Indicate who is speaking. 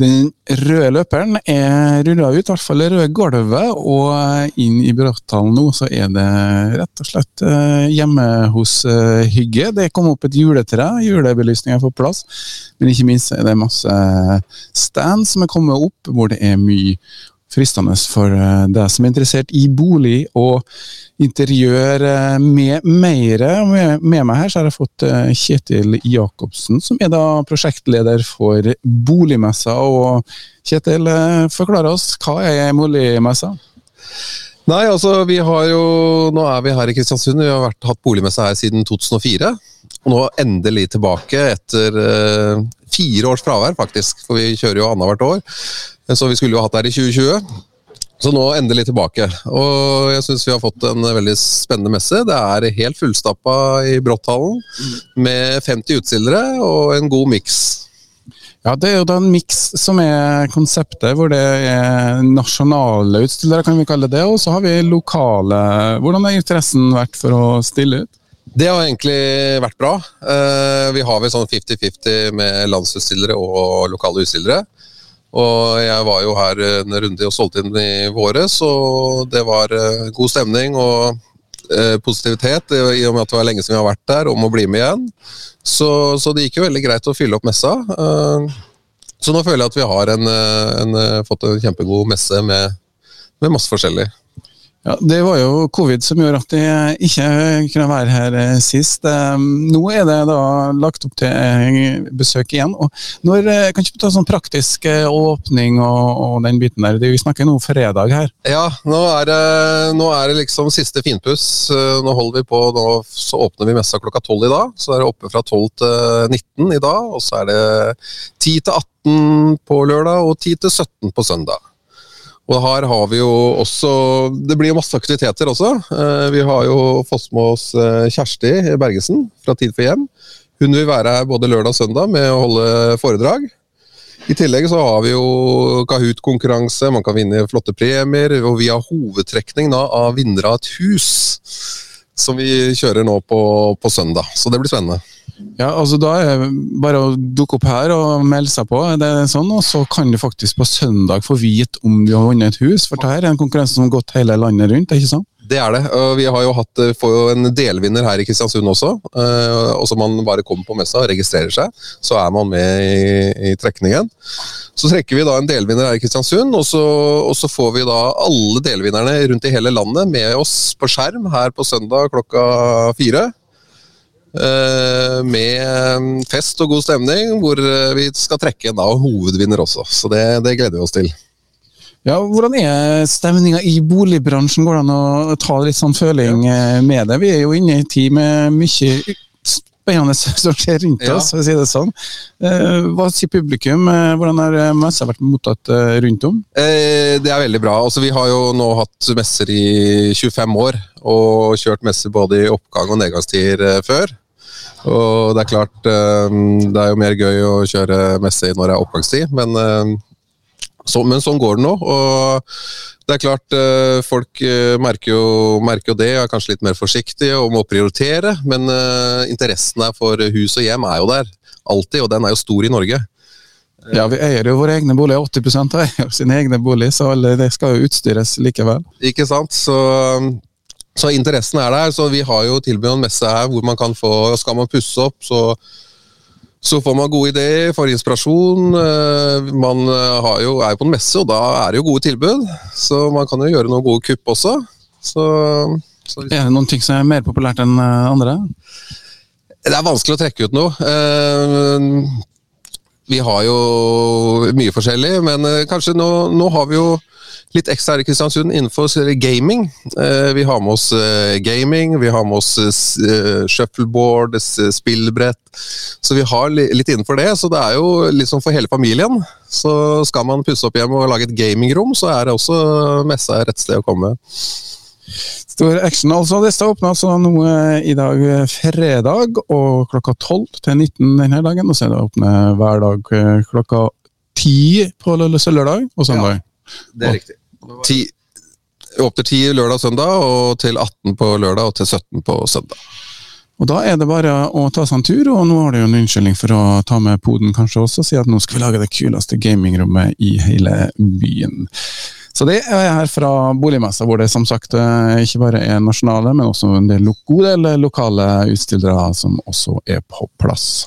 Speaker 1: Den røde løperen er rulla ut, i hvert fall det røde gulvet, og inn i Bratthallen nå så er det rett og slett eh, hjemme hos eh, Hygge. Det kom opp et juletre, julebelysning er på plass, men ikke minst er det masse stand som er kommet opp, hvor det er mye fristende for eh, deg som er interessert i bolig og interiør eh, med mer. Med, meg her så har jeg fått eh, Kjetil Jacobsen, som er da prosjektleder for Boligmessa. Og Kjetil, forklar oss, hva er Boligmessa?
Speaker 2: Nei, altså vi har jo Nå er vi her i Kristiansund. Vi har vært, hatt boligmesse her siden 2004. Og nå endelig tilbake etter fire års fravær, faktisk. For vi kjører jo annethvert år. Så vi skulle jo hatt det her i 2020. Så nå endelig tilbake. Og jeg syns vi har fått en veldig spennende messe. Det er helt fullstappa i Brotthallen med 50 utstillere og en god miks.
Speaker 1: Ja, Det er jo da en miks som er konseptet, hvor det er nasjonale utstillere, kan vi kalle det, og så har vi lokale. Hvordan har interessen vært for å stille ut?
Speaker 2: Det har egentlig vært bra. Eh, vi har vel sånn 50-50 med landsutstillere og lokale utstillere. Og jeg var jo her en runde og solgte inn i våres, og det var eh, god stemning og eh, positivitet i og med at det var lenge siden vi har vært der, om å bli med igjen. Så, så det gikk jo veldig greit å fylle opp messa. Så nå føler jeg at vi har en, en, fått en kjempegod messe med, med masse forskjellig.
Speaker 1: Ja, Det var jo covid som gjorde at de ikke kunne være her eh, sist. Eh, nå er det da lagt opp til eh, besøk igjen. og når, Kan ikke ta sånn praktisk åpning og, og, den biten der? Vi snakker nå fredag her.
Speaker 2: Ja, nå er, det, nå er det liksom siste finpuss. Nå holder vi på, nå så åpner vi messa klokka tolv i dag. Så er det oppe fra 12 til 19 i dag. Og så er det 10 til 18 på lørdag og 10 til 17 på søndag. Og her har vi jo også Det blir jo masse aktiviteter også. Eh, vi har jo fått med oss eh, Kjersti Bergesen fra Tid for hjem. Hun vil være her både lørdag og søndag med å holde foredrag. I tillegg så har vi jo Kahoot-konkurranse, man kan vinne flotte premier. Og vi har hovedtrekning da, av vinnere av et hus, som vi kjører nå på, på søndag. Så det blir spennende.
Speaker 1: Ja, altså Da er det bare å dukke opp her og melde seg på. Det er sånn, og Så kan du faktisk på søndag få vite om du har vunnet et hus. For dette er en konkurranse som har gått hele landet rundt. ikke sant?
Speaker 2: Det er det. Vi har jo hatt, får jo en delvinner her i Kristiansund også. Eh, og så man bare kommer på messa og registrerer seg, så er man med i, i trekningen. Så trekker vi da en delvinner her i Kristiansund, og så, og så, får vi da alle delvinnerne rundt i hele landet med oss på skjerm her på søndag klokka fire. Eh, med fest og god stemning, hvor eh, vi skal trekke en da hovedvinner også. Så det, det gleder vi oss til.
Speaker 1: Ja, Hvordan er stemninga i boligbransjen? Går det an å ta litt sånn føling. Eh, med det? Vi er jo inne i en tid med mye spennende som skjer rundt oss, for å si det sånn. Hva sier publikum? Hvordan har messa vært mottatt rundt om?
Speaker 2: Det er veldig bra. Altså, vi har jo nå hatt messer i 25 år, og kjørt messer både i oppgang og nedgangstider før. Og det er klart, eh, det er jo mer gøy å kjøre messe når det er oppgangstid, men, eh, så, men sånn går det nå. og det er klart, eh, Folk merker jo, merker jo, det, er kanskje litt mer forsiktige og må prioritere. Men interessen der for hus og hjem er jo der, alltid, og den er jo stor i Norge.
Speaker 1: Ja, vi eier jo våre egne boliger. 80% eier sine egne boliger, så det skal jo utstyres likevel.
Speaker 2: Ikke sant, så så interessen er der. Så vi har jo tilbudt en messe her hvor man kan få Skal man pusse opp, så, så får man gode ideer, får inspirasjon. Eh, man eh, jo, er jo på en messe, og da er det jo gode tilbud. Så man kan jo gjøre noen gode kupp også. Så,
Speaker 1: så. Er det noen ting som er mer populært enn eh, andre?
Speaker 2: Det er vanskelig å trekke ut noe. Vi har jo mye forskjellig, men kanskje nå, nå har vi jo litt ekstra her i Kristiansund innenfor gaming. Eh, vi har med oss eh, gaming, vi har med oss eh, shuffleboard, spillbrett. Så vi har litt innenfor det. Så det er jo liksom for hele familien. Så skal man pusse opp hjem og lage et gamingrom, så er det også messa rett sted å komme.
Speaker 1: Stor action, altså. Dette åpna altså nå i dag fredag og klokka 12 til 19 denne dagen. Og så er det åpne hver dag klokka 10 på lørdag og søndag.
Speaker 2: Ja, det er riktig. Ti, opp til 10 lørdag og søndag, og til 18 på lørdag og til 17 på søndag.
Speaker 1: Og Da er det bare å ta seg en tur, og nå har du jo en unnskyldning for å ta med poden kanskje også, og si at nå skal vi lage det kuleste gamingrommet i hele byen. Så det er her fra boligmessa, hvor det som sagt eh, ikke bare er nasjonale, men også en del lokale utstillere som også er på plass.